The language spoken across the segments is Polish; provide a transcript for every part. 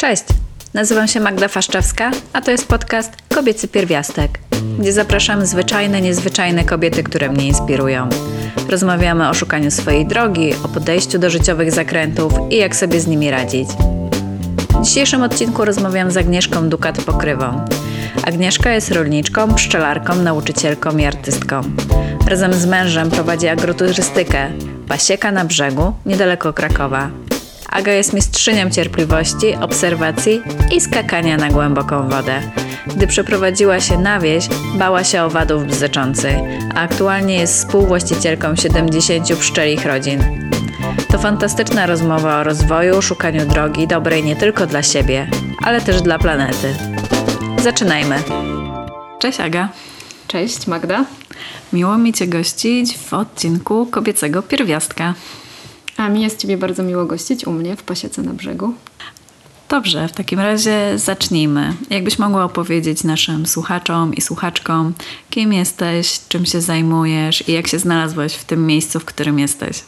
Cześć, nazywam się Magda Faszczewska, a to jest podcast Kobiecy Pierwiastek, gdzie zapraszam zwyczajne, niezwyczajne kobiety, które mnie inspirują. Rozmawiamy o szukaniu swojej drogi, o podejściu do życiowych zakrętów i jak sobie z nimi radzić. W dzisiejszym odcinku rozmawiam z Agnieszką Dukat-Pokrywą. Agnieszka jest rolniczką, pszczelarką, nauczycielką i artystką. Razem z mężem prowadzi agroturystykę Pasieka na brzegu, niedaleko Krakowa. Aga jest mistrzynią cierpliwości, obserwacji i skakania na głęboką wodę. Gdy przeprowadziła się na wieś, bała się owadów bzyczących, a aktualnie jest współwłaścicielką 70 pszczelich rodzin. To fantastyczna rozmowa o rozwoju, szukaniu drogi dobrej nie tylko dla siebie, ale też dla planety. Zaczynajmy. Cześć Aga. Cześć Magda. Miło mi Cię gościć w odcinku Kobiecego Pierwiastka. A mi jest Ciebie bardzo miło gościć u mnie w Pasiece na brzegu. Dobrze, w takim razie zacznijmy. Jakbyś mogła opowiedzieć naszym słuchaczom i słuchaczkom, kim jesteś, czym się zajmujesz i jak się znalazłaś w tym miejscu, w którym jesteś?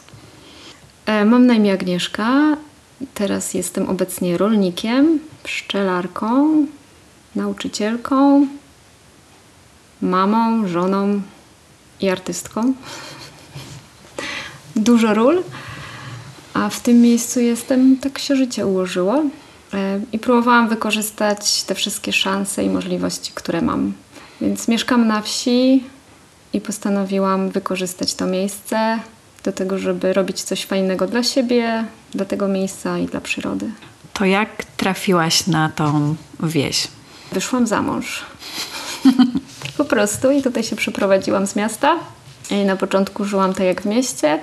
E, mam na imię Agnieszka. Teraz jestem obecnie rolnikiem, pszczelarką, nauczycielką, mamą, żoną i artystką. Dużo ról. A w tym miejscu jestem, tak się życie ułożyło. E, I próbowałam wykorzystać te wszystkie szanse i możliwości, które mam. Więc mieszkam na wsi i postanowiłam wykorzystać to miejsce do tego, żeby robić coś fajnego dla siebie, dla tego miejsca i dla przyrody. To jak trafiłaś na tą wieś? Wyszłam za mąż. po prostu i tutaj się przeprowadziłam z miasta. I na początku żyłam tak jak w mieście,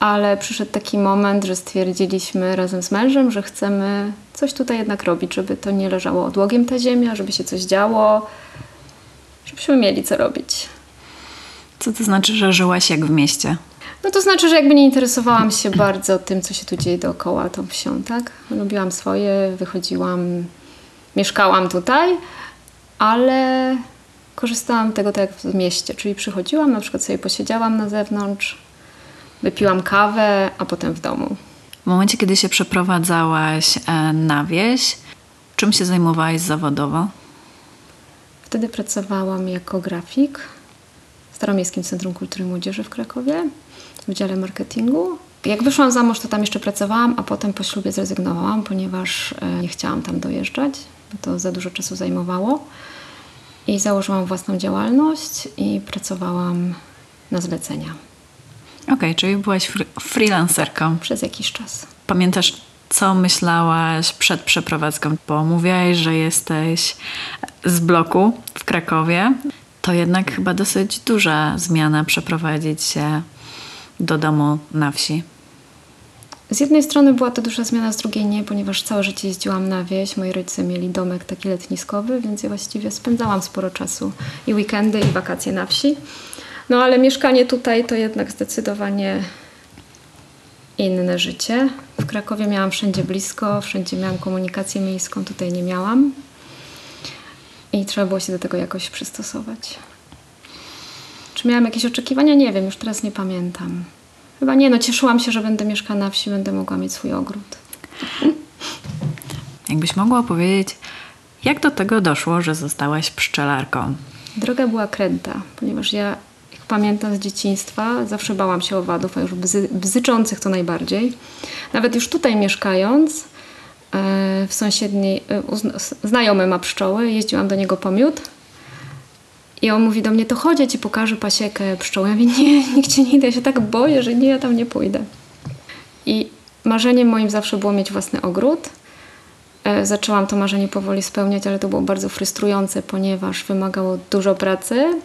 ale przyszedł taki moment, że stwierdziliśmy razem z mężem, że chcemy coś tutaj jednak robić, żeby to nie leżało odłogiem ta ziemia, żeby się coś działo, żebyśmy mieli co robić. Co to znaczy, że żyłaś jak w mieście? No to znaczy, że jakby nie interesowałam się bardzo tym, co się tu dzieje dookoła tą wsią, tak? Lubiłam swoje, wychodziłam, mieszkałam tutaj, ale korzystałam tego tak jak w mieście, czyli przychodziłam, na przykład sobie posiedziałam na zewnątrz, wypiłam kawę, a potem w domu. W momencie, kiedy się przeprowadzałaś e, na wieś, czym się zajmowałaś zawodowo? Wtedy pracowałam jako grafik w Staromiejskim Centrum Kultury i Młodzieży w Krakowie w dziale marketingu. Jak wyszłam za mąż, to tam jeszcze pracowałam, a potem po ślubie zrezygnowałam, ponieważ e, nie chciałam tam dojeżdżać, bo to za dużo czasu zajmowało. I założyłam własną działalność i pracowałam na zlecenia. Okej, okay, czyli byłaś fr freelancerką. Przez jakiś czas. Pamiętasz, co myślałaś przed przeprowadzką? Bo mówiłaś, że jesteś z bloku w Krakowie. To jednak chyba dosyć duża zmiana przeprowadzić się do domu na wsi. Z jednej strony była to duża zmiana, z drugiej nie, ponieważ całe życie jeździłam na wieś. Moi rodzice mieli domek taki letniskowy, więc ja właściwie spędzałam sporo czasu i weekendy, i wakacje na wsi. No ale mieszkanie tutaj to jednak zdecydowanie inne życie. W Krakowie miałam wszędzie blisko, wszędzie miałam komunikację miejską, tutaj nie miałam. I trzeba było się do tego jakoś przystosować. Czy miałam jakieś oczekiwania? Nie wiem, już teraz nie pamiętam. Chyba nie, no cieszyłam się, że będę mieszkała na wsi, będę mogła mieć swój ogród. Jakbyś mogła powiedzieć, jak do tego doszło, że zostałaś pszczelarką? Droga była kręta, ponieważ ja, pamiętam z dzieciństwa, zawsze bałam się owadów, a już bzy, bzyczących to najbardziej. Nawet już tutaj mieszkając, w sąsiedniej, znajomy ma pszczoły, jeździłam do niego po miód i on mówi do mnie, to chodź, ja ci pokażę pasiekę pszczół. Ja mówię, nie, nigdzie nie idę, ja się tak boję, że nie, ja tam nie pójdę. I marzeniem moim zawsze było mieć własny ogród. E, zaczęłam to marzenie powoli spełniać, ale to było bardzo frustrujące, ponieważ wymagało dużo pracy.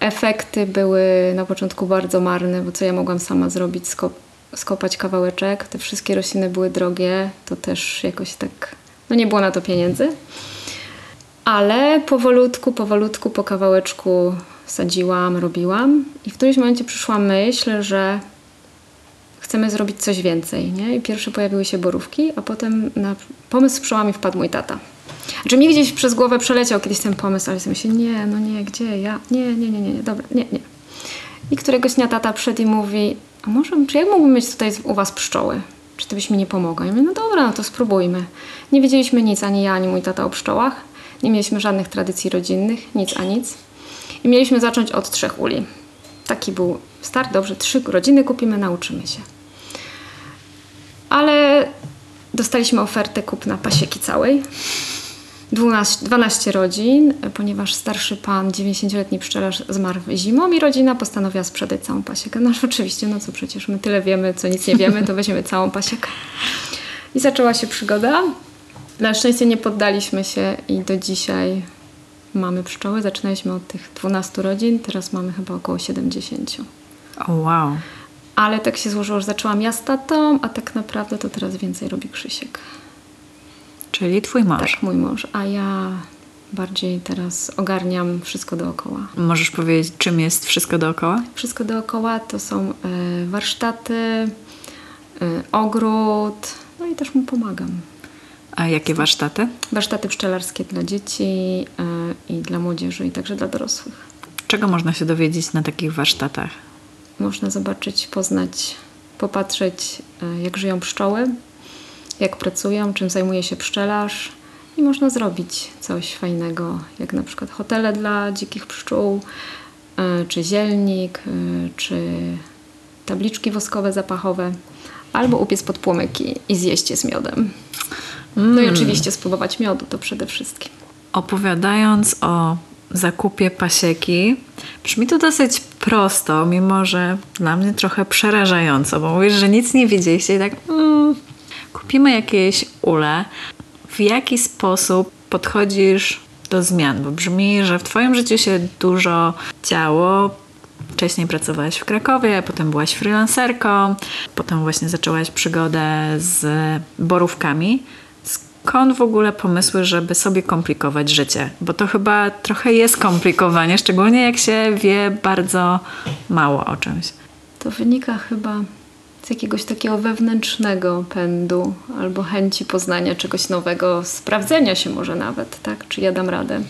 Efekty były na początku bardzo marne, bo co ja mogłam sama zrobić, skop skopać kawałeczek. Te wszystkie rośliny były drogie, to też jakoś tak, no nie było na to pieniędzy. Ale powolutku, powolutku, po kawałeczku sadziłam, robiłam i w którymś momencie przyszła myśl, że chcemy zrobić coś więcej. Nie? I pierwsze pojawiły się borówki, a potem na pomysł przyszła mi wpadł mój tata. Znaczy mi gdzieś przez głowę przeleciał kiedyś ten pomysł, ale sobie myślę, nie, no nie, gdzie ja? Nie, nie, nie, nie, nie, dobra, nie, nie. I któregoś dnia tata przyszedł i mówi, a może, czy ja mógłbym mieć tutaj u was pszczoły? czy ty byś mi nie pomogła? Ja mówię, no dobra, no to spróbujmy. Nie wiedzieliśmy nic, ani ja, ani mój tata o pszczołach. Nie mieliśmy żadnych tradycji rodzinnych, nic a nic. I mieliśmy zacząć od trzech uli. Taki był start, dobrze, trzy rodziny kupimy, nauczymy się. Ale dostaliśmy ofertę kupna pasieki całej. 12, 12 rodzin, ponieważ starszy pan, 90-letni pszczelarz zmarł zimą i rodzina postanowiła sprzedać całą pasiekę. No oczywiście, no co przecież my tyle wiemy, co nic nie wiemy, to weźmiemy całą pasiekę. I zaczęła się przygoda. Na szczęście nie poddaliśmy się i do dzisiaj mamy pszczoły. Zaczynaliśmy od tych 12 rodzin, teraz mamy chyba około 70. O wow. Ale tak się złożyło, że zaczęłam ja z tatą, a tak naprawdę to teraz więcej robi Krzysiek. Czyli twój mąż. Tak, mój mąż, a ja bardziej teraz ogarniam wszystko dookoła. Możesz powiedzieć, czym jest wszystko dookoła? Wszystko dookoła to są e, warsztaty, e, ogród, no i też mu pomagam. A jakie warsztaty? Warsztaty pszczelarskie dla dzieci e, i dla młodzieży, i także dla dorosłych. Czego można się dowiedzieć na takich warsztatach? Można zobaczyć, poznać, popatrzeć, jak żyją pszczoły, jak pracują, czym zajmuje się pszczelarz i można zrobić coś fajnego, jak na przykład hotele dla dzikich pszczół, e, czy zielnik, e, czy tabliczki woskowe zapachowe, albo upiec pod płomyki i zjeść je z miodem. No i oczywiście spróbować miodu, to przede wszystkim. Opowiadając o zakupie pasieki, brzmi to dosyć prosto, mimo że dla mnie trochę przerażająco, bo mówisz, że nic nie wiedzieliście i tak mm, kupimy jakieś ule. W jaki sposób podchodzisz do zmian? Bo brzmi, że w twoim życiu się dużo działo. Wcześniej pracowałaś w Krakowie, potem byłaś freelancerką, potem właśnie zaczęłaś przygodę z borówkami. Skąd w ogóle pomysły, żeby sobie komplikować życie? Bo to chyba trochę jest komplikowanie, szczególnie jak się wie bardzo mało o czymś. To wynika chyba z jakiegoś takiego wewnętrznego pędu albo chęci poznania czegoś nowego, sprawdzenia się może nawet, tak? Czy ja dam radę.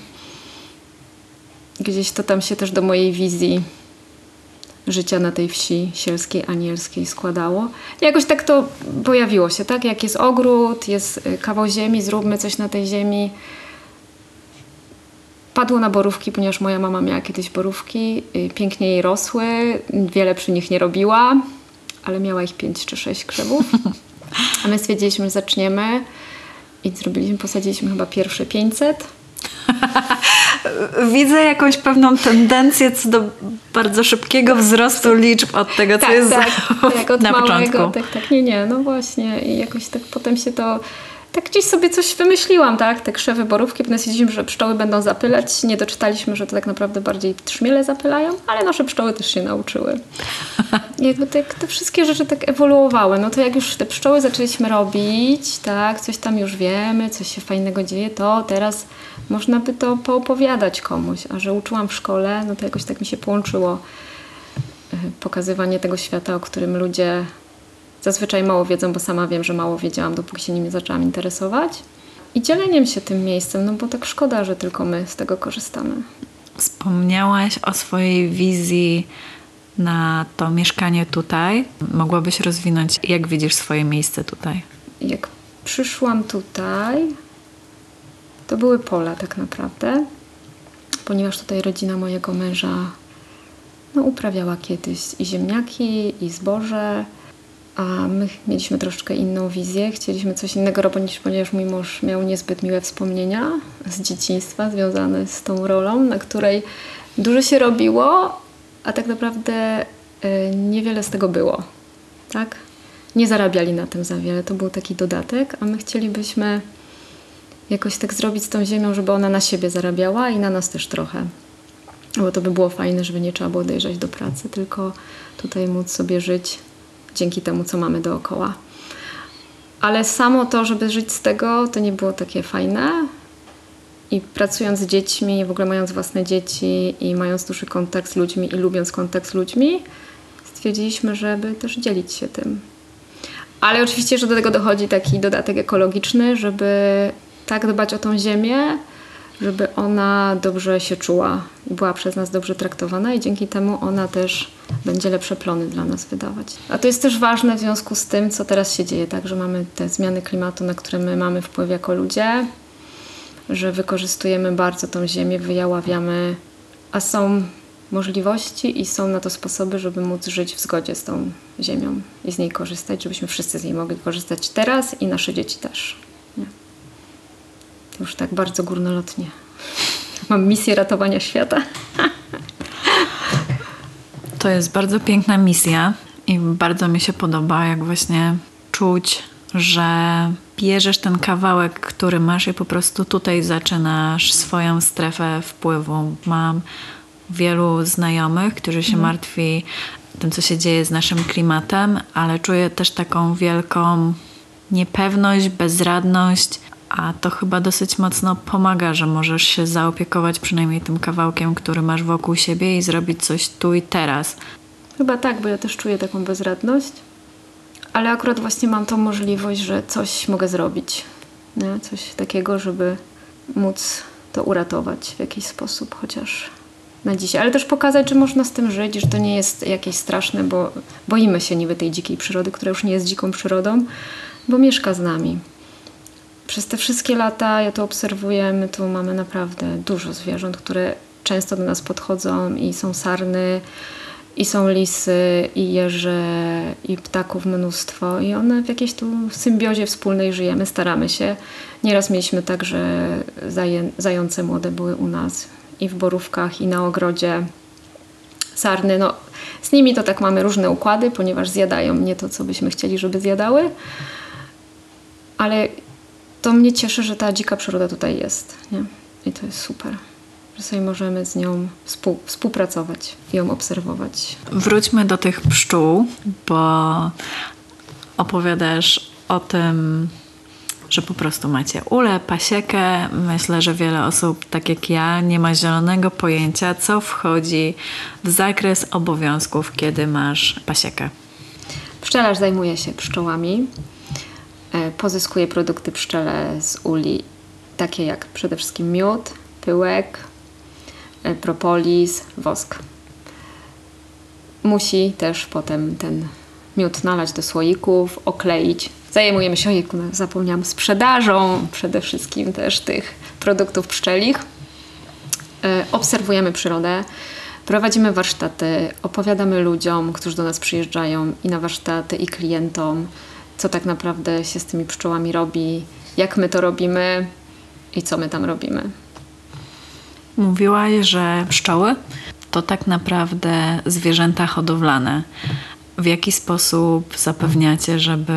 Gdzieś to tam się też do mojej wizji życia na tej wsi sielskiej, anielskiej składało. Jakoś tak to pojawiło się, tak? Jak jest ogród, jest y, kawał ziemi, zróbmy coś na tej ziemi. Padło na borówki, ponieważ moja mama miała kiedyś borówki, y, pięknie jej rosły, wiele przy nich nie robiła, ale miała ich pięć czy sześć krzewów. A my stwierdziliśmy, że zaczniemy i zrobiliśmy, posadziliśmy chyba pierwsze 500. Widzę jakąś pewną tendencję co do bardzo szybkiego wzrostu liczb od tego, co jest tak, tak, od na małego, początku. Tak, tak, nie, nie, no właśnie i jakoś tak potem się to, tak gdzieś sobie coś wymyśliłam, tak, te krzewy borówki, potem stwierdziliśmy, że pszczoły będą zapylać, nie doczytaliśmy, że to tak naprawdę bardziej trzmiele zapylają, ale nasze pszczoły też się nauczyły. Jakby te, te wszystkie rzeczy tak ewoluowały, no to jak już te pszczoły zaczęliśmy robić, tak, coś tam już wiemy, coś się fajnego dzieje, to teraz można by to poopowiadać komuś, a że uczyłam w szkole, no to jakoś tak mi się połączyło y, pokazywanie tego świata, o którym ludzie zazwyczaj mało wiedzą, bo sama wiem, że mało wiedziałam, dopóki się nim nie zaczęłam interesować. I dzieleniem się tym miejscem, no bo tak szkoda, że tylko my z tego korzystamy. Wspomniałaś o swojej wizji na to mieszkanie tutaj. Mogłabyś rozwinąć, jak widzisz swoje miejsce tutaj? Jak przyszłam tutaj, to były pola tak naprawdę, ponieważ tutaj rodzina mojego męża no, uprawiała kiedyś i ziemniaki, i zboże, a my mieliśmy troszeczkę inną wizję. Chcieliśmy coś innego robić, ponieważ mój mąż miał niezbyt miłe wspomnienia z dzieciństwa związane z tą rolą, na której dużo się robiło, a tak naprawdę y, niewiele z tego było. Tak? Nie zarabiali na tym za wiele. To był taki dodatek, a my chcielibyśmy jakoś tak zrobić z tą ziemią, żeby ona na siebie zarabiała i na nas też trochę. Bo to by było fajne, żeby nie trzeba było dojeżdżać do pracy, tylko tutaj móc sobie żyć dzięki temu, co mamy dookoła. Ale samo to, żeby żyć z tego, to nie było takie fajne. I pracując z dziećmi, w ogóle mając własne dzieci i mając duży kontakt z ludźmi i lubiąc kontakt z ludźmi, stwierdziliśmy, żeby też dzielić się tym. Ale oczywiście, że do tego dochodzi taki dodatek ekologiczny, żeby tak dbać o tą ziemię, żeby ona dobrze się czuła i była przez nas dobrze traktowana i dzięki temu ona też będzie lepsze plony dla nas wydawać. A to jest też ważne w związku z tym, co teraz się dzieje, tak, że mamy te zmiany klimatu, na które my mamy wpływ jako ludzie, że wykorzystujemy bardzo tą ziemię, wyjaławiamy, a są możliwości i są na to sposoby, żeby móc żyć w zgodzie z tą ziemią i z niej korzystać, żebyśmy wszyscy z niej mogli korzystać teraz i nasze dzieci też. Nie? Już tak bardzo górnolotnie. Mam misję ratowania świata. To jest bardzo piękna misja i bardzo mi się podoba, jak właśnie czuć, że bierzesz ten kawałek, który masz i po prostu tutaj zaczynasz swoją strefę wpływu. Mam wielu znajomych, którzy się martwi tym, co się dzieje z naszym klimatem, ale czuję też taką wielką niepewność, bezradność, a to chyba dosyć mocno pomaga, że możesz się zaopiekować przynajmniej tym kawałkiem, który masz wokół siebie i zrobić coś tu i teraz. Chyba tak, bo ja też czuję taką bezradność, ale akurat właśnie mam tą możliwość, że coś mogę zrobić. Nie? Coś takiego, żeby móc to uratować w jakiś sposób, chociaż na dzisiaj. Ale też pokazać, że można z tym żyć, że to nie jest jakieś straszne, bo boimy się niby tej dzikiej przyrody, która już nie jest dziką przyrodą, bo mieszka z nami. Przez te wszystkie lata ja to obserwuję, my tu mamy naprawdę dużo zwierząt, które często do nas podchodzą i są sarny, i są lisy, i jeże, i ptaków mnóstwo. I one w jakiejś tu symbiozie wspólnej żyjemy, staramy się. Nieraz mieliśmy tak, że zaję, zające młode były u nas i w borówkach, i na ogrodzie. Sarny, no z nimi to tak mamy różne układy, ponieważ zjadają nie to, co byśmy chcieli, żeby zjadały. Ale to mnie cieszy, że ta dzika przyroda tutaj jest. Nie? I to jest super, że sobie możemy z nią współ, współpracować i ją obserwować. Wróćmy do tych pszczół, bo opowiadasz o tym, że po prostu macie ulę, pasiekę. Myślę, że wiele osób, tak jak ja, nie ma zielonego pojęcia, co wchodzi w zakres obowiązków, kiedy masz pasiekę. Pszczelarz zajmuje się pszczołami, e, pozyskuje produkty pszczele z uli, takie jak przede wszystkim miód, pyłek, e, propolis, wosk. Musi też potem ten miód nalać do słoików, okleić. Zajmujemy się, no, zapomniałam, sprzedażą przede wszystkim też tych produktów pszczelich. E, Obserwujemy przyrodę, prowadzimy warsztaty, opowiadamy ludziom, którzy do nas przyjeżdżają i na warsztaty, i klientom, co tak naprawdę się z tymi pszczołami robi, jak my to robimy i co my tam robimy. Mówiłaś, że pszczoły to tak naprawdę zwierzęta hodowlane. W jaki sposób zapewniacie, żeby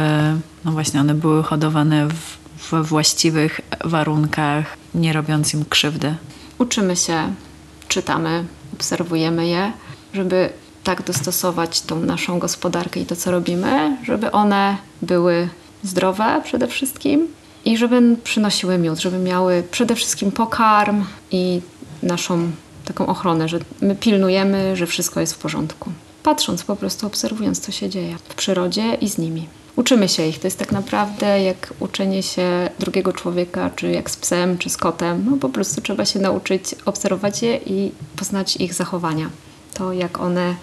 no właśnie one były hodowane w, we właściwych warunkach, nie robiąc im krzywdy? Uczymy się, czytamy, obserwujemy je, żeby tak dostosować tą naszą gospodarkę i to, co robimy, żeby one były zdrowe przede wszystkim i żeby przynosiły miód, żeby miały przede wszystkim pokarm i naszą taką ochronę, że my pilnujemy, że wszystko jest w porządku. Patrząc, po prostu obserwując, co się dzieje w przyrodzie i z nimi. Uczymy się ich. To jest tak naprawdę jak uczenie się drugiego człowieka, czy jak z psem, czy z kotem. No po prostu trzeba się nauczyć obserwować je i poznać ich zachowania. To jak one,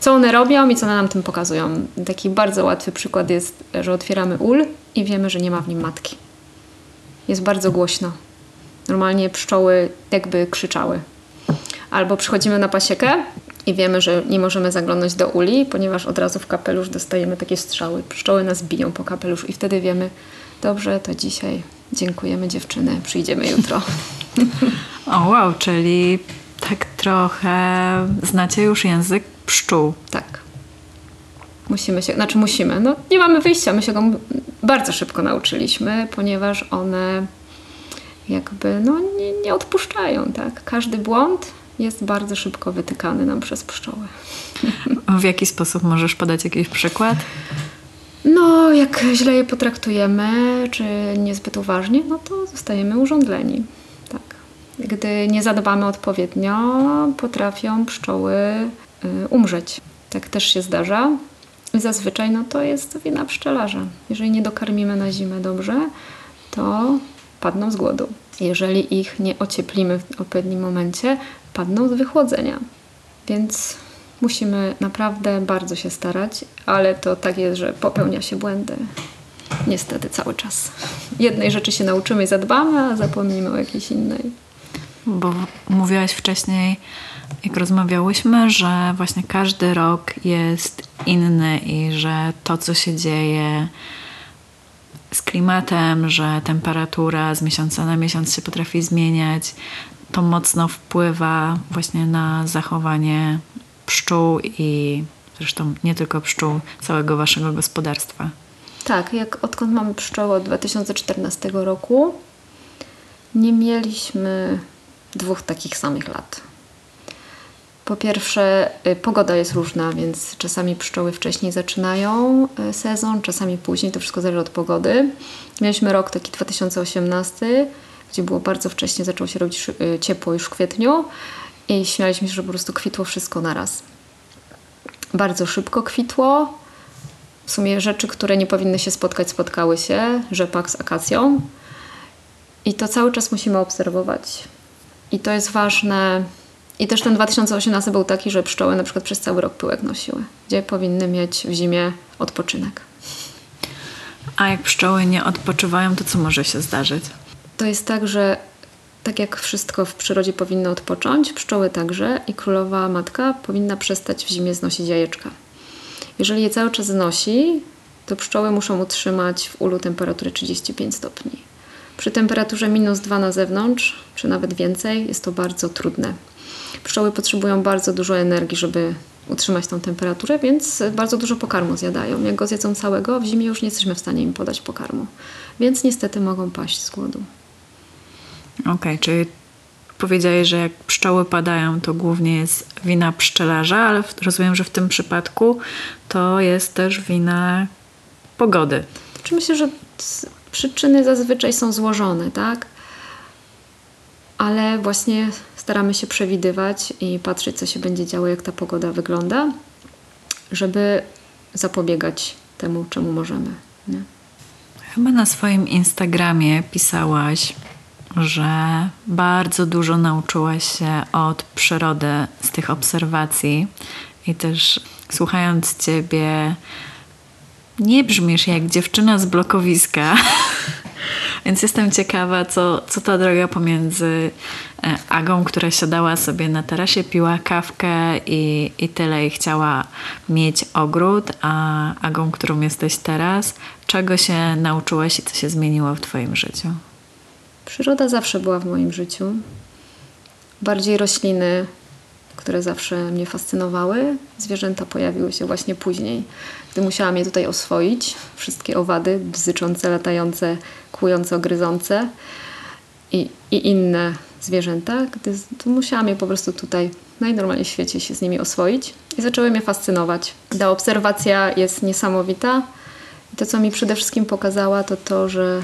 co one robią i co one nam tym pokazują. Taki bardzo łatwy przykład jest, że otwieramy ul i wiemy, że nie ma w nim matki. Jest bardzo głośno. Normalnie pszczoły jakby krzyczały. Albo przychodzimy na pasiekę i wiemy, że nie możemy zaglądać do uli, ponieważ od razu w kapelusz dostajemy takie strzały. Pszczoły nas biją po kapelusz i wtedy wiemy, dobrze, to dzisiaj dziękujemy dziewczyny, przyjdziemy jutro. O wow, czyli tak trochę znacie już język pszczół. tak. Musimy się, znaczy musimy, no nie mamy wyjścia, my się go bardzo szybko nauczyliśmy, ponieważ one jakby no nie, nie odpuszczają, tak. Każdy błąd jest bardzo szybko wytykany nam przez pszczoły. W jaki sposób możesz podać jakiś przykład? No, jak źle je potraktujemy, czy niezbyt uważnie, no to zostajemy urządleni. Gdy nie zadbamy odpowiednio, potrafią pszczoły y, umrzeć. Tak też się zdarza. I zazwyczaj no to jest wina pszczelarza. Jeżeli nie dokarmimy na zimę dobrze, to padną z głodu. Jeżeli ich nie ocieplimy w odpowiednim momencie, padną z wychłodzenia. Więc Musimy naprawdę bardzo się starać, ale to tak jest, że popełnia się błędy. Niestety cały czas. Jednej rzeczy się nauczymy i zadbamy, a zapomnimy o jakiejś innej. Bo mówiłaś wcześniej, jak rozmawiałyśmy, że właśnie każdy rok jest inny i że to, co się dzieje z klimatem, że temperatura z miesiąca na miesiąc się potrafi zmieniać, to mocno wpływa właśnie na zachowanie pszczół i zresztą nie tylko pszczół, całego waszego gospodarstwa. Tak, jak odkąd mamy pszczoły od 2014 roku, nie mieliśmy dwóch takich samych lat. Po pierwsze, y, pogoda jest różna, więc czasami pszczoły wcześniej zaczynają y, sezon, czasami później, to wszystko zależy od pogody. Mieliśmy rok taki 2018, gdzie było bardzo wcześnie, zaczęło się robić y, ciepło już w kwietniu i śmialiśmy się, że po prostu kwitło wszystko naraz. Bardzo szybko kwitło, w sumie rzeczy, które nie powinny się spotkać, spotkały się. Rzepak z akacją. I to cały czas musimy obserwować. I to jest ważne. I też ten 2018 był taki, że pszczoły na przykład przez cały rok pyłek nosiły, gdzie powinny mieć w zimie odpoczynek. A jak pszczoły nie odpoczywają, to co może się zdarzyć? To jest tak, że tak jak wszystko w przyrodzie powinno odpocząć, pszczoły także i królowa matka powinna przestać w zimie znosić jajeczka. Jeżeli je cały czas znosi, to pszczoły muszą utrzymać w ulu temperaturę 35 stopni. Przy temperaturze minus 2 na zewnątrz, czy nawet więcej, jest to bardzo trudne. Pszczoły potrzebują bardzo dużo energii, żeby utrzymać tą temperaturę, więc bardzo dużo pokarmu zjadają. Jak go zjedzą całego, w zimie już nie jesteśmy w stanie im podać pokarmu. Więc niestety mogą paść z głodu. Okej, czyli powiedziałeś, że jak pszczoły padają, to głównie jest wina pszczelarza, ale rozumiem, że w tym przypadku to jest też wina pogody. Czy myślę, że przyczyny zazwyczaj są złożone, tak? Ale właśnie staramy się przewidywać i patrzeć, co się będzie działo, jak ta pogoda wygląda, żeby zapobiegać temu, czemu możemy. Nie? Chyba na swoim Instagramie pisałaś, że bardzo dużo nauczyłaś się od przyrody z tych obserwacji i też słuchając ciebie nie brzmisz jak dziewczyna z blokowiska. Więc jestem ciekawa, co, co ta droga pomiędzy e, Agą, która siadała sobie na tarasie, piła kawkę i, i tyle i chciała mieć ogród, a Agą, którą jesteś teraz, czego się nauczyłaś i co się zmieniło w Twoim życiu? Przyroda zawsze była w moim życiu. Bardziej rośliny, które zawsze mnie fascynowały. Zwierzęta pojawiły się właśnie później, gdy musiałam je tutaj oswoić. Wszystkie owady, bzyczące, latające, kłujące, ogryzące i, i inne zwierzęta, gdy musiałam je po prostu tutaj najnormalniej w świecie się z nimi oswoić i zaczęły mnie fascynować. Ta obserwacja jest niesamowita. I to, co mi przede wszystkim pokazała, to to, że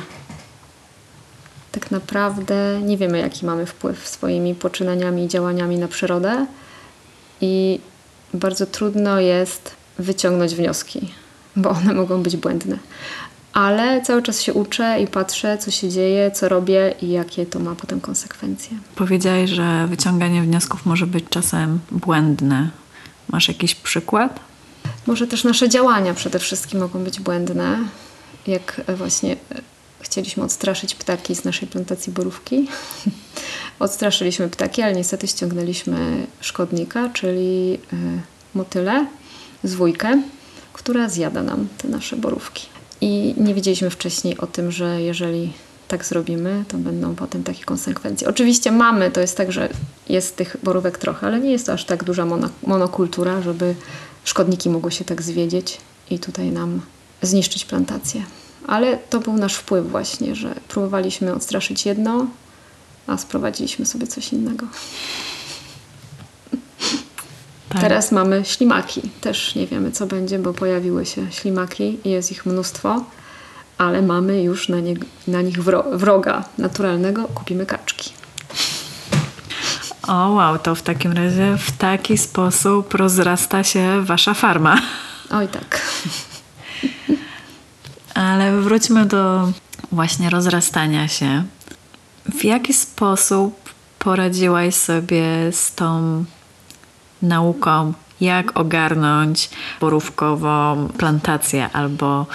tak naprawdę nie wiemy, jaki mamy wpływ swoimi poczynaniami i działaniami na przyrodę i bardzo trudno jest wyciągnąć wnioski, bo one mogą być błędne. Ale cały czas się uczę i patrzę, co się dzieje, co robię i jakie to ma potem konsekwencje. Powiedziałeś, że wyciąganie wniosków może być czasem błędne. Masz jakiś przykład? Może też nasze działania przede wszystkim mogą być błędne. Jak właśnie e, chcieliśmy odstraszyć ptaki z naszej plantacji borówki. Odstraszyliśmy ptaki, ale niestety ściągnęliśmy szkodnika, czyli e, motylę, zwójkę, która zjada nam te nasze borówki. I nie wiedzieliśmy wcześniej o tym, że jeżeli tak zrobimy, to będą potem takie konsekwencje. Oczywiście mamy, to jest tak, że jest tych borówek trochę, ale nie jest to aż tak duża mono, monokultura, żeby szkodniki mogły się tak zwiedzieć i tutaj nam zniszczyć plantację. Ale to był nasz wpływ właśnie, że próbowaliśmy odstraszyć jedno, a sprowadziliśmy sobie coś innego. Tak. Teraz mamy ślimaki. Też nie wiemy, co będzie, bo pojawiły się ślimaki i jest ich mnóstwo, ale mamy już na, nie, na nich wro, wroga naturalnego. Kupimy kaczki. O wow, to w takim razie w taki sposób rozrasta się wasza farma. Oj tak. Ale wróćmy do właśnie rozrastania się. W jaki sposób poradziłaś sobie z tą nauką jak ogarnąć borówkową plantację albo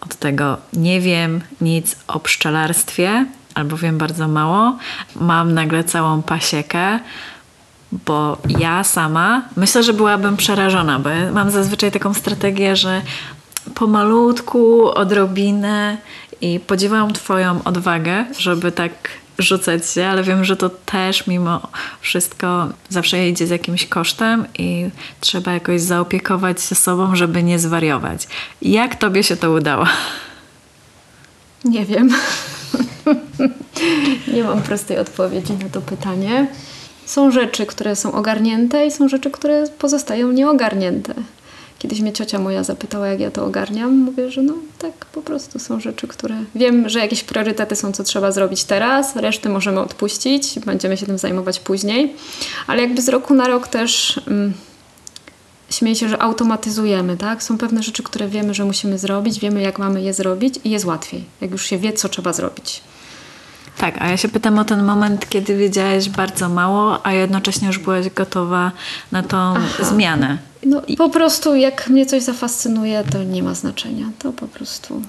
od tego nie wiem nic o pszczelarstwie albo wiem bardzo mało. Mam nagle całą pasiekę, bo ja sama myślę, że byłabym przerażona, bo ja mam zazwyczaj taką strategię, że pomalutku, odrobinę i podziwiam Twoją odwagę, żeby tak rzucać się, ale wiem, że to też mimo wszystko zawsze idzie z jakimś kosztem i trzeba jakoś zaopiekować się sobą, żeby nie zwariować. Jak Tobie się to udało? Nie wiem. nie mam prostej odpowiedzi na to pytanie. Są rzeczy, które są ogarnięte i są rzeczy, które pozostają nieogarnięte. Kiedyś mnie ciocia moja zapytała, jak ja to ogarniam. Mówię, że no tak po prostu są rzeczy, które wiem, że jakieś priorytety są, co trzeba zrobić teraz, reszty możemy odpuścić, będziemy się tym zajmować później. Ale jakby z roku na rok też mm, śmieję się, że automatyzujemy, tak? Są pewne rzeczy, które wiemy, że musimy zrobić, wiemy, jak mamy je zrobić i jest łatwiej, jak już się wie, co trzeba zrobić. Tak, a ja się pytam o ten moment, kiedy wiedziałaś bardzo mało, a jednocześnie już byłaś gotowa na tą zmianę. No, po prostu jak mnie coś zafascynuje, to nie ma znaczenia. To po prostu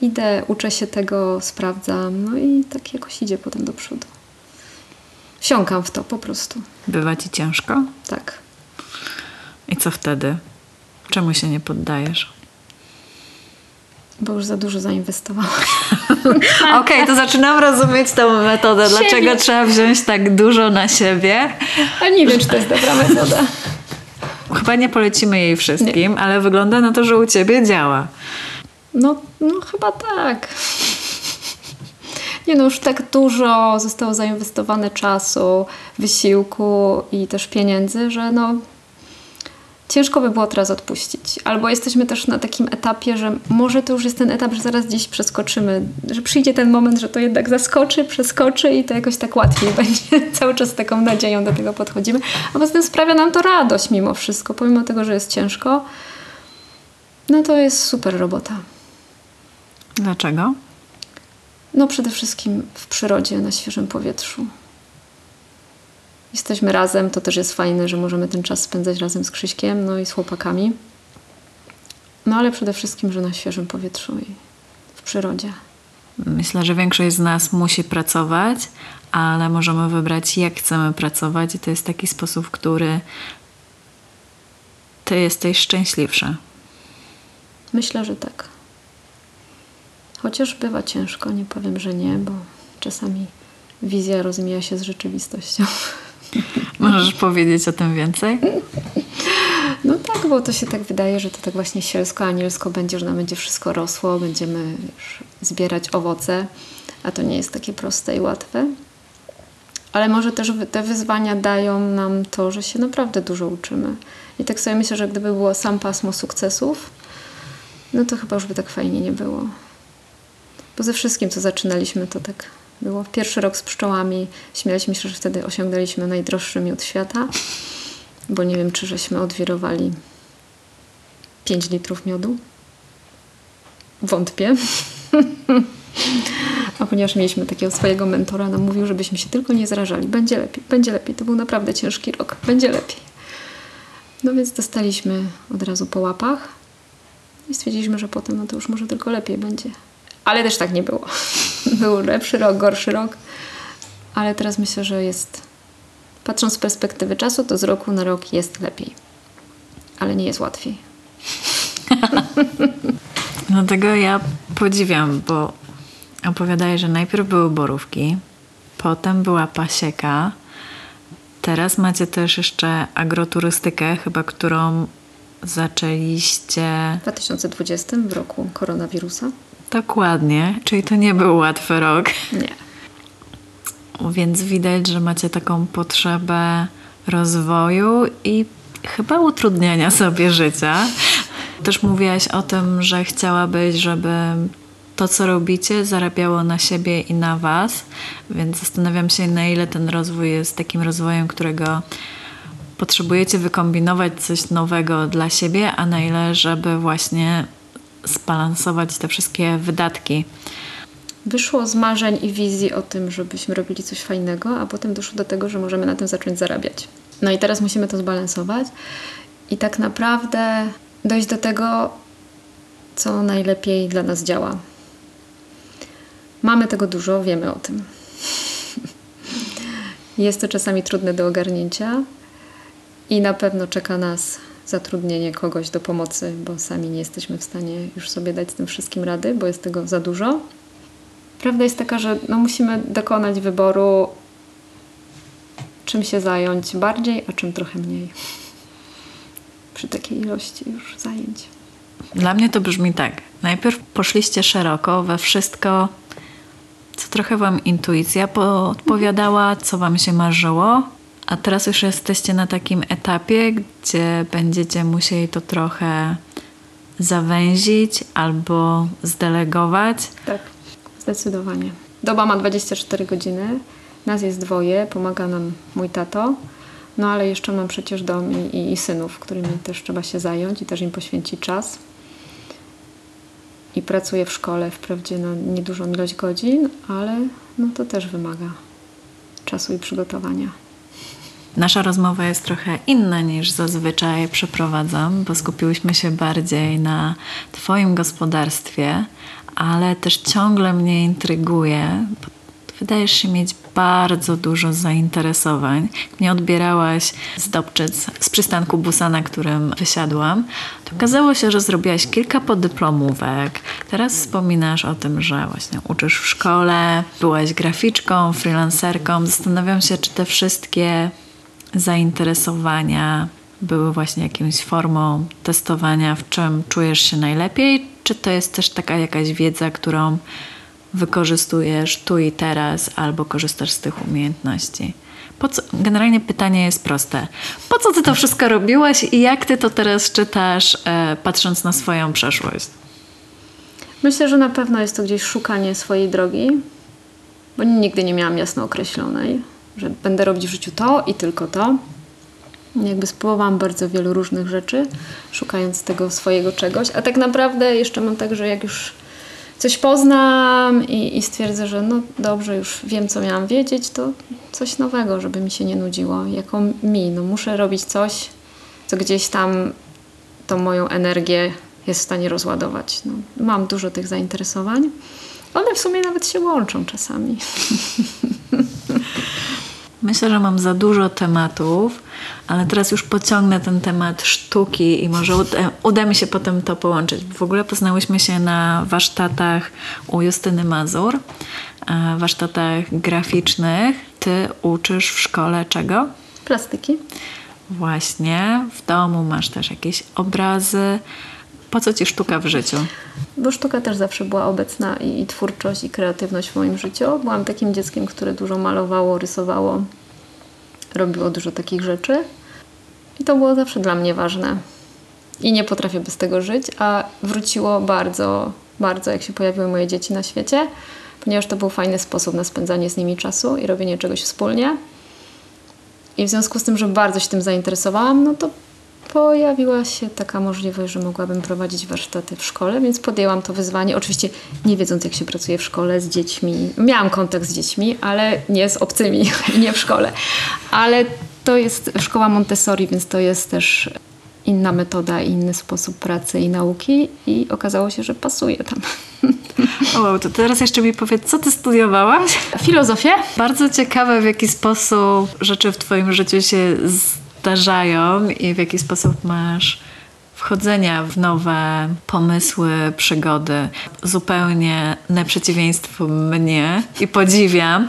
idę, uczę się tego, sprawdzam, no i tak jakoś idzie potem do przodu. Wsiąkam w to po prostu. Bywa ci ciężko? Tak. I co wtedy? Czemu się nie poddajesz? Bo już za dużo zainwestowałam. Okej, to zaczynam rozumieć tą metodę. Dlaczego Siebie. trzeba wziąć tak dużo na siebie? A nie wiem, czy to jest dobra metoda. Chyba nie polecimy jej wszystkim, ale wygląda na to, że u ciebie działa. No, no chyba tak. Nie no, już tak dużo zostało zainwestowane czasu, wysiłku i też pieniędzy, że no ciężko by było teraz odpuścić. Albo jesteśmy też na takim etapie, że może to już jest ten etap, że zaraz gdzieś przeskoczymy, że przyjdzie ten moment, że to jednak zaskoczy, przeskoczy i to jakoś tak łatwiej będzie. Cały czas z taką nadzieją do tego podchodzimy. A poza tym sprawia nam to radość mimo wszystko, pomimo tego, że jest ciężko. No to jest super robota. Dlaczego? No przede wszystkim w przyrodzie, na świeżym powietrzu. Jesteśmy razem, to też jest fajne, że możemy ten czas spędzać razem z Krzyśkiem, no i z chłopakami. No ale przede wszystkim, że na świeżym powietrzu i w przyrodzie. Myślę, że większość z nas musi pracować, ale możemy wybrać, jak chcemy pracować, i to jest taki sposób, w który ty jesteś szczęśliwsza. Myślę, że tak. Chociaż bywa ciężko, nie powiem, że nie, bo czasami wizja rozmija się z rzeczywistością. Możesz powiedzieć o tym więcej? No tak, bo to się tak wydaje, że to tak właśnie sielsko, anielsko będzie, że nam będzie wszystko rosło, będziemy zbierać owoce, a to nie jest takie proste i łatwe. Ale może też te wyzwania dają nam to, że się naprawdę dużo uczymy. I tak sobie myślę, że gdyby było sam pasmo sukcesów, no to chyba już by tak fajnie nie było. Bo ze wszystkim, co zaczynaliśmy, to tak było. Pierwszy rok z pszczołami, śmialiśmy się, że wtedy osiągnęliśmy najdroższy miód świata, bo nie wiem, czy żeśmy odwirowali 5 litrów miodu. Wątpię. A ponieważ mieliśmy takiego swojego mentora, nam mówił, żebyśmy się tylko nie zrażali. Będzie lepiej, będzie lepiej. To był naprawdę ciężki rok. Będzie lepiej. No więc dostaliśmy od razu po łapach i stwierdziliśmy, że potem no to już może tylko lepiej będzie. Ale też tak nie było. Był lepszy rok, gorszy rok. Ale teraz myślę, że jest, patrząc z perspektywy czasu, to z roku na rok jest lepiej. Ale nie jest łatwiej. Dlatego ja podziwiam, bo opowiadaj, że najpierw były borówki, potem była pasieka, teraz macie też jeszcze agroturystykę, chyba którą zaczęliście W 2020 w roku koronawirusa? Dokładnie, czyli to nie był łatwy rok. Nie. Więc widać, że macie taką potrzebę rozwoju i chyba utrudniania sobie życia. Też mówiłaś o tym, że chciałabyś, żeby to, co robicie, zarabiało na siebie i na Was, więc zastanawiam się, na ile ten rozwój jest takim rozwojem, którego potrzebujecie wykombinować coś nowego dla siebie, a na ile, żeby właśnie zbalansować te wszystkie wydatki. Wyszło z marzeń i wizji o tym, żebyśmy robili coś fajnego, a potem doszło do tego, że możemy na tym zacząć zarabiać. No i teraz musimy to zbalansować i tak naprawdę dojść do tego, co najlepiej dla nas działa. Mamy tego dużo, wiemy o tym. Jest to czasami trudne do ogarnięcia i na pewno czeka nas zatrudnienie kogoś do pomocy, bo sami nie jesteśmy w stanie już sobie dać z tym wszystkim rady, bo jest tego za dużo. Prawda jest taka, że no musimy dokonać wyboru, czym się zająć bardziej, a czym trochę mniej. Przy takiej ilości już zajęć. Dla mnie to brzmi tak. Najpierw poszliście szeroko we wszystko, co trochę wam intuicja podpowiadała, co wam się marzyło, a teraz już jesteście na takim etapie, gdzie będziecie musieli to trochę zawęzić albo zdelegować. Tak, zdecydowanie. Doba ma 24 godziny, nas jest dwoje, pomaga nam mój tato, no ale jeszcze mam przecież dom i, i, i synów, którymi też trzeba się zająć i też im poświęcić czas. I pracuję w szkole, wprawdzie no, niedużą ilość godzin, ale no, to też wymaga czasu i przygotowania. Nasza rozmowa jest trochę inna niż zazwyczaj przeprowadzam, bo skupiłyśmy się bardziej na Twoim gospodarstwie, ale też ciągle mnie intryguje. Wydajesz się mieć bardzo dużo zainteresowań. Nie odbierałaś z Dobczyc, z przystanku busa, na którym wysiadłam. To okazało się, że zrobiłaś kilka podyplomówek. Teraz wspominasz o tym, że właśnie uczysz w szkole, byłaś graficzką, freelancerką. Zastanawiam się, czy te wszystkie zainteresowania były właśnie jakąś formą testowania, w czym czujesz się najlepiej, czy to jest też taka jakaś wiedza, którą wykorzystujesz tu i teraz, albo korzystasz z tych umiejętności? Po co, generalnie pytanie jest proste. Po co ty to wszystko robiłaś i jak ty to teraz czytasz, e, patrząc na swoją przeszłość? Myślę, że na pewno jest to gdzieś szukanie swojej drogi, bo nigdy nie miałam jasno określonej, że będę robić w życiu to i tylko to. Jakby spróbowałam bardzo wielu różnych rzeczy, szukając tego swojego czegoś, a tak naprawdę jeszcze mam tak, że jak już coś poznam i, i stwierdzę, że no dobrze, już wiem, co miałam wiedzieć, to coś nowego, żeby mi się nie nudziło. Jako mi, no muszę robić coś, co gdzieś tam tą moją energię jest w stanie rozładować. No, mam dużo tych zainteresowań. One w sumie nawet się łączą czasami. Myślę, że mam za dużo tematów, ale teraz już pociągnę ten temat sztuki i może uda, uda, mi się potem to połączyć. W ogóle poznałyśmy się na warsztatach u Justyny Mazur, warsztatach graficznych. Ty uczysz w szkole czego? Plastyki. Właśnie. W domu masz też jakieś obrazy. Po co ci sztuka w życiu? Bo sztuka też zawsze była obecna i, i twórczość, i kreatywność w moim życiu. Byłam takim dzieckiem, które dużo malowało, rysowało, robiło dużo takich rzeczy. I to było zawsze dla mnie ważne. I nie potrafię bez tego żyć, a wróciło bardzo, bardzo, jak się pojawiły moje dzieci na świecie, ponieważ to był fajny sposób na spędzanie z nimi czasu i robienie czegoś wspólnie. I w związku z tym, że bardzo się tym zainteresowałam, no to pojawiła się taka możliwość, że mogłabym prowadzić warsztaty w szkole, więc podjęłam to wyzwanie. Oczywiście nie wiedząc, jak się pracuje w szkole z dziećmi. Miałam kontakt z dziećmi, ale nie z obcymi nie w szkole. Ale to jest szkoła Montessori, więc to jest też inna metoda, inny sposób pracy i nauki i okazało się, że pasuje tam. O, wow, to teraz jeszcze mi powiedz, co ty studiowałaś? Filozofię? Bardzo ciekawe, w jaki sposób rzeczy w twoim życiu się zdarzają i w jaki sposób masz wchodzenia w nowe pomysły, przygody. Zupełnie na przeciwieństwo mnie i podziwiam,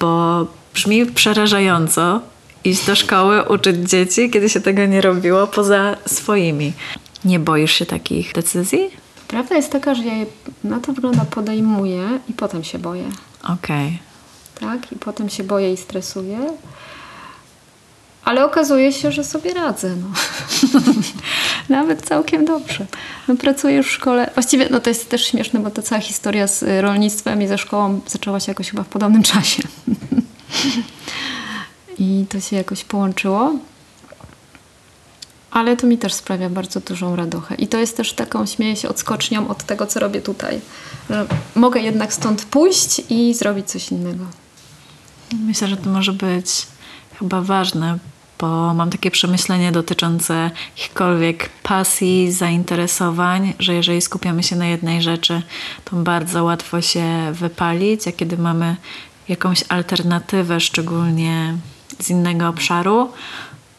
bo brzmi przerażająco iść do szkoły, uczyć dzieci, kiedy się tego nie robiło poza swoimi. Nie boisz się takich decyzji? Prawda jest taka, że ja je na to wygląda podejmuję i potem się boję. Okej. Okay. Tak? I potem się boję i stresuję. Ale okazuje się, że sobie radzę. No. Nawet całkiem dobrze. No, pracuję w szkole. Właściwie no, to jest też śmieszne, bo ta cała historia z rolnictwem i ze szkołą zaczęła się jakoś chyba w podobnym czasie. I to się jakoś połączyło. Ale to mi też sprawia bardzo dużą radochę. I to jest też taką, śmieję się, odskocznią od tego, co robię tutaj. Że mogę jednak stąd pójść i zrobić coś innego. Myślę, że to może być chyba ważne, bo mam takie przemyślenie dotyczące jakichkolwiek pasji, zainteresowań, że jeżeli skupiamy się na jednej rzeczy, to bardzo łatwo się wypalić, a kiedy mamy jakąś alternatywę, szczególnie z innego obszaru,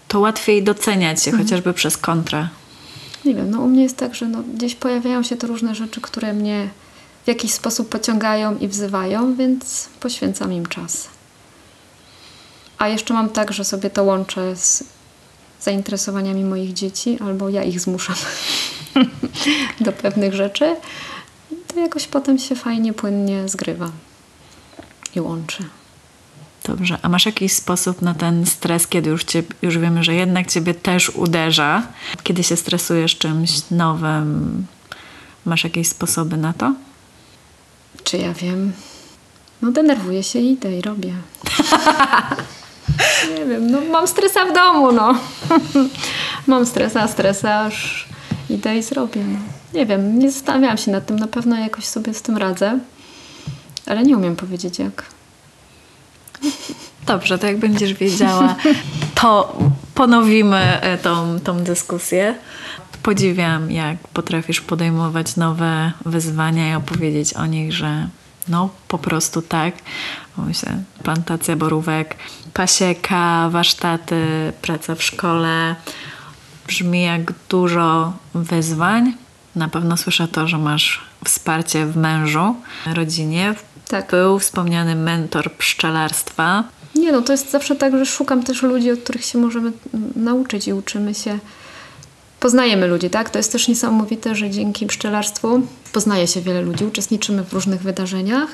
to łatwiej doceniać się chociażby przez kontrę. Nie wiem, no u mnie jest tak, że no, gdzieś pojawiają się te różne rzeczy, które mnie w jakiś sposób pociągają i wzywają, więc poświęcam im czas. A jeszcze mam tak, że sobie to łączę z zainteresowaniami moich dzieci, albo ja ich zmuszam do pewnych rzeczy. To jakoś potem się fajnie, płynnie zgrywa i łączy. Dobrze, a masz jakiś sposób na ten stres, kiedy już, cię, już wiemy, że jednak ciebie też uderza? Kiedy się stresujesz czymś nowym, masz jakieś sposoby na to? Czy ja wiem? No denerwuję się i idę i robię. nie wiem, no mam stresa w domu, no. mam stresa, stresa, aż idę i zrobię. No. Nie wiem, nie zastanawiałam się nad tym, na pewno jakoś sobie z tym radzę, ale nie umiem powiedzieć jak. Dobrze, to jak będziesz wiedziała, to ponowimy e, tą, tą dyskusję. Podziwiam, jak potrafisz podejmować nowe wyzwania i opowiedzieć o nich, że no po prostu tak. Myślę, plantacja borówek, pasieka, warsztaty, praca w szkole. Brzmi jak dużo wyzwań. Na pewno słyszę to, że masz wsparcie w mężu, rodzinie. Tak. Był wspomniany mentor pszczelarstwa. Nie no, to jest zawsze tak, że szukam też ludzi, od których się możemy nauczyć i uczymy się. Poznajemy ludzi, tak? To jest też niesamowite, że dzięki pszczelarstwu poznaje się wiele ludzi, uczestniczymy w różnych wydarzeniach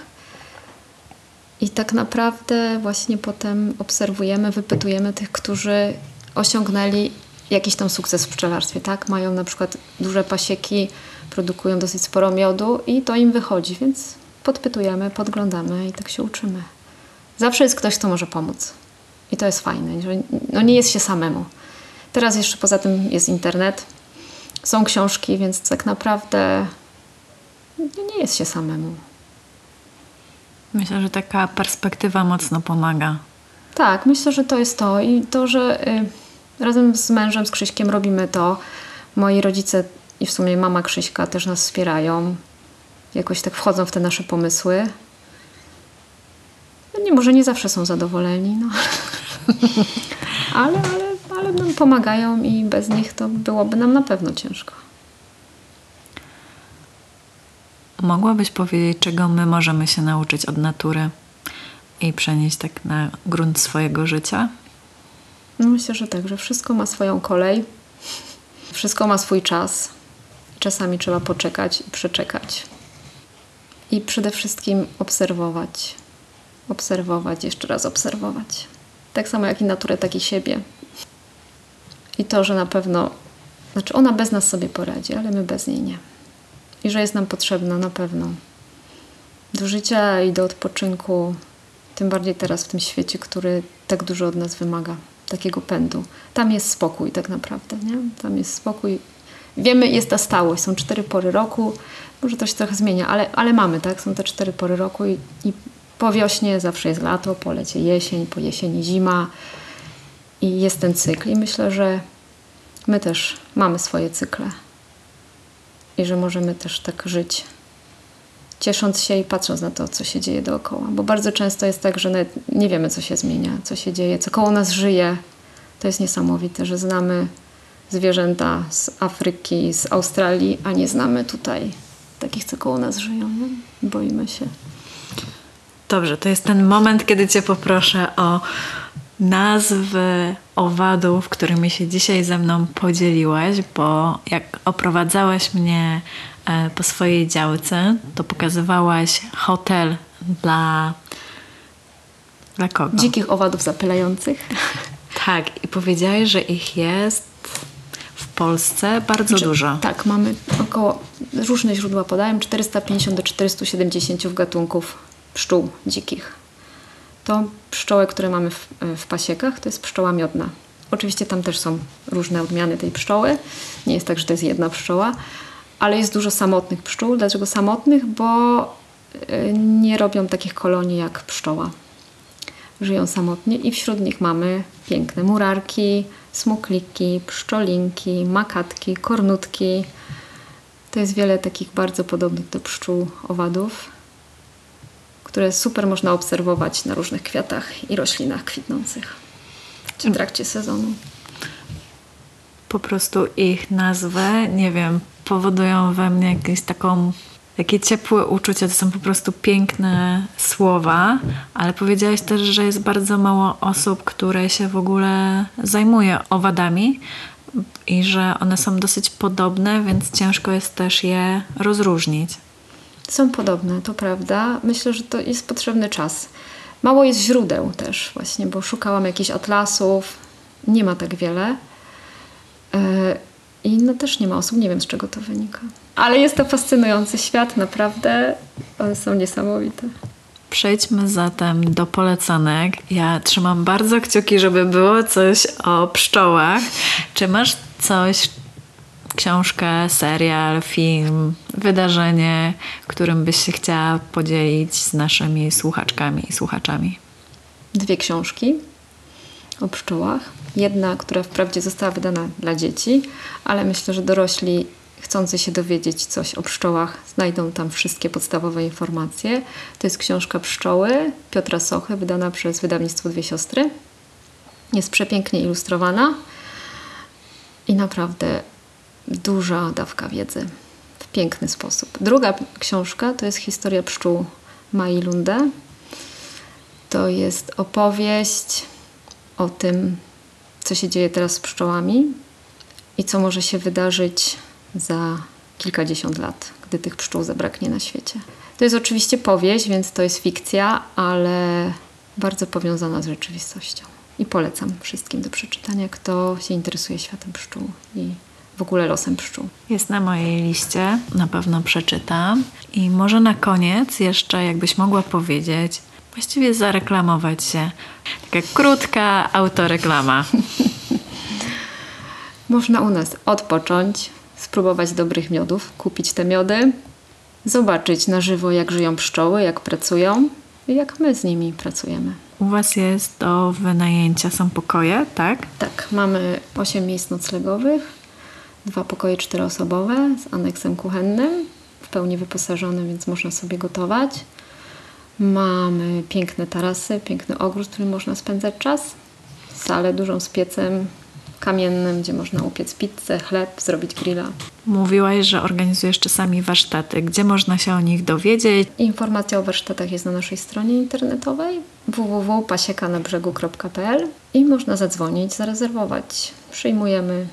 i tak naprawdę właśnie potem obserwujemy, wypytujemy tych, którzy osiągnęli jakiś tam sukces w pszczelarstwie, tak? Mają na przykład duże pasieki, produkują dosyć sporo miodu i to im wychodzi, więc podpytujemy, podglądamy i tak się uczymy. Zawsze jest ktoś, kto może pomóc. I to jest fajne, że no nie jest się samemu. Teraz jeszcze poza tym jest internet, są książki, więc tak naprawdę no nie jest się samemu. Myślę, że taka perspektywa mocno pomaga. Tak, myślę, że to jest to. I to, że y, razem z mężem, z Krzyśkiem robimy to. Moi rodzice i w sumie mama Krzyśka też nas wspierają. Jakoś tak wchodzą w te nasze pomysły. No nie, może nie zawsze są zadowoleni, no. ale, ale, ale nam pomagają i bez nich to byłoby nam na pewno ciężko. Mogłabyś powiedzieć, czego my możemy się nauczyć od natury i przenieść tak na grunt swojego życia? No myślę, że tak, że wszystko ma swoją kolej, wszystko ma swój czas. Czasami trzeba poczekać i przeczekać. I przede wszystkim obserwować. Obserwować, jeszcze raz obserwować. Tak samo jak i naturę, tak i siebie. I to, że na pewno, znaczy ona bez nas sobie poradzi, ale my bez niej nie. I że jest nam potrzebna na pewno do życia i do odpoczynku, tym bardziej teraz w tym świecie, który tak dużo od nas wymaga, takiego pędu. Tam jest spokój tak naprawdę, nie? Tam jest spokój. Wiemy, jest ta stałość, są cztery pory roku, może to się trochę zmienia, ale, ale mamy, tak? Są te cztery pory roku i, i po wiośnie zawsze jest lato, po lecie jesień, po jesieni zima i jest ten cykl. I myślę, że my też mamy swoje cykle i że możemy też tak żyć, ciesząc się i patrząc na to, co się dzieje dookoła. Bo bardzo często jest tak, że nie wiemy, co się zmienia, co się dzieje, co koło nas żyje. To jest niesamowite, że znamy zwierzęta z Afryki, z Australii, a nie znamy tutaj takich, co koło nas żyją. Nie? Boimy się. Dobrze, to jest ten moment, kiedy Cię poproszę o nazwy owadów, którymi się dzisiaj ze mną podzieliłaś, bo jak oprowadzałaś mnie e, po swojej działce, to pokazywałaś hotel dla. Dla kogo? Dzikich owadów zapylających. Tak, i powiedziałaś, że ich jest w Polsce bardzo dużo. Tak, mamy około, różne źródła podają, 450 do 470 gatunków pszczół dzikich. To pszczoły, które mamy w, w pasiekach, to jest pszczoła miodna. Oczywiście tam też są różne odmiany tej pszczoły. Nie jest tak, że to jest jedna pszczoła, ale jest dużo samotnych pszczół. Dlaczego samotnych? Bo y, nie robią takich kolonii jak pszczoła. żyją samotnie i wśród nich mamy piękne murarki, smukliki, pszczolinki, makatki, kornutki. To jest wiele takich bardzo podobnych do pszczół owadów, które super można obserwować na różnych kwiatach i roślinach kwitnących w trakcie sezonu. Po prostu ich nazwy, nie wiem, powodują we mnie jakieś taką, takie ciepłe uczucia. To są po prostu piękne słowa, ale powiedziałaś też, że jest bardzo mało osób, które się w ogóle zajmuje owadami i że one są dosyć podobne, więc ciężko jest też je rozróżnić. Są podobne, to prawda. Myślę, że to jest potrzebny czas. Mało jest źródeł też właśnie, bo szukałam jakichś atlasów. Nie ma tak wiele. Yy, I no też nie ma osób, nie wiem z czego to wynika. Ale jest to fascynujący świat, naprawdę. One są niesamowite. Przejdźmy zatem do polecanek. Ja trzymam bardzo kciuki, żeby było coś o pszczołach. Czy masz coś, książkę, serial, film, wydarzenie, którym byś się chciała podzielić z naszymi słuchaczkami i słuchaczami? Dwie książki o pszczołach. Jedna, która wprawdzie została wydana dla dzieci, ale myślę, że dorośli chcący się dowiedzieć coś o pszczołach znajdą tam wszystkie podstawowe informacje. To jest książka Pszczoły Piotra Sochy, wydana przez wydawnictwo Dwie Siostry. Jest przepięknie ilustrowana i naprawdę duża dawka wiedzy w piękny sposób. Druga książka to jest historia pszczół Mai Lunde. To jest opowieść o tym, co się dzieje teraz z pszczołami i co może się wydarzyć za kilkadziesiąt lat, gdy tych pszczół zabraknie na świecie. To jest oczywiście powieść, więc to jest fikcja, ale bardzo powiązana z rzeczywistością. I polecam wszystkim do przeczytania, kto się interesuje światem pszczół i w ogóle losem pszczół. Jest na mojej liście, na pewno przeczytam. I może na koniec jeszcze, jakbyś mogła powiedzieć, właściwie zareklamować się. Taka krótka autoreklama. Można u nas odpocząć, spróbować dobrych miodów, kupić te miody, zobaczyć na żywo, jak żyją pszczoły, jak pracują i jak my z nimi pracujemy. U Was jest do wynajęcia, są pokoje, tak? Tak, mamy 8 miejsc noclegowych, dwa pokoje czteroosobowe z aneksem kuchennym, w pełni wyposażone, więc można sobie gotować. Mamy piękne tarasy, piękny ogród, w którym można spędzać czas. Salę dużą z piecem kamiennym, gdzie można upiec pizzę, chleb, zrobić grilla. Mówiłaś, że organizujesz czasami warsztaty. Gdzie można się o nich dowiedzieć? Informacja o warsztatach jest na naszej stronie internetowej www.pasiekanabrzegu.pl i można zadzwonić, zarezerwować. Przyjmujemy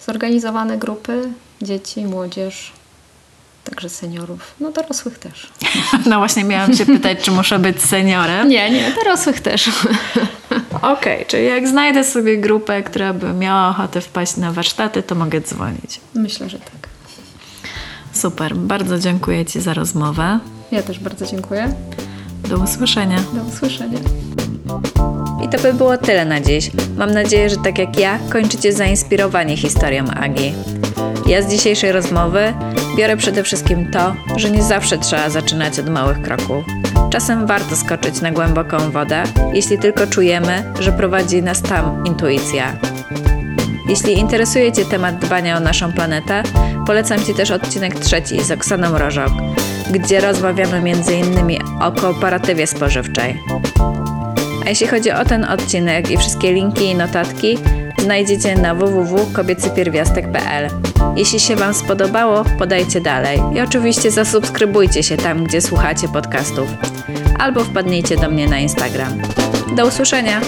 zorganizowane grupy, dzieci, młodzież, także seniorów, no dorosłych też. No właśnie miałam się pytać, czy muszę być seniorem. Nie, nie, dorosłych też. Okej, czyli jak znajdę sobie grupę, która by miała ochotę wpaść na warsztaty, to mogę dzwonić. Myślę, że tak. Super, bardzo dziękuję Ci za rozmowę. Ja też bardzo dziękuję. Do usłyszenia. Do usłyszenia. I to by było tyle na dziś. Mam nadzieję, że tak jak ja, kończycie zainspirowani historią Agi. Ja z dzisiejszej rozmowy biorę przede wszystkim to, że nie zawsze trzeba zaczynać od małych kroków. Czasem warto skoczyć na głęboką wodę, jeśli tylko czujemy, że prowadzi nas tam intuicja. Jeśli interesuje Cię temat dbania o naszą planetę, polecam Ci też odcinek trzeci z Oksaną Rożok, gdzie rozmawiamy m.in. o kooperatywie spożywczej. A jeśli chodzi o ten odcinek i wszystkie linki i notatki, znajdziecie na www.kobiecypierwiastek.pl. Jeśli się Wam spodobało, podajcie dalej i oczywiście zasubskrybujcie się tam, gdzie słuchacie podcastów, albo wpadnijcie do mnie na Instagram. Do usłyszenia!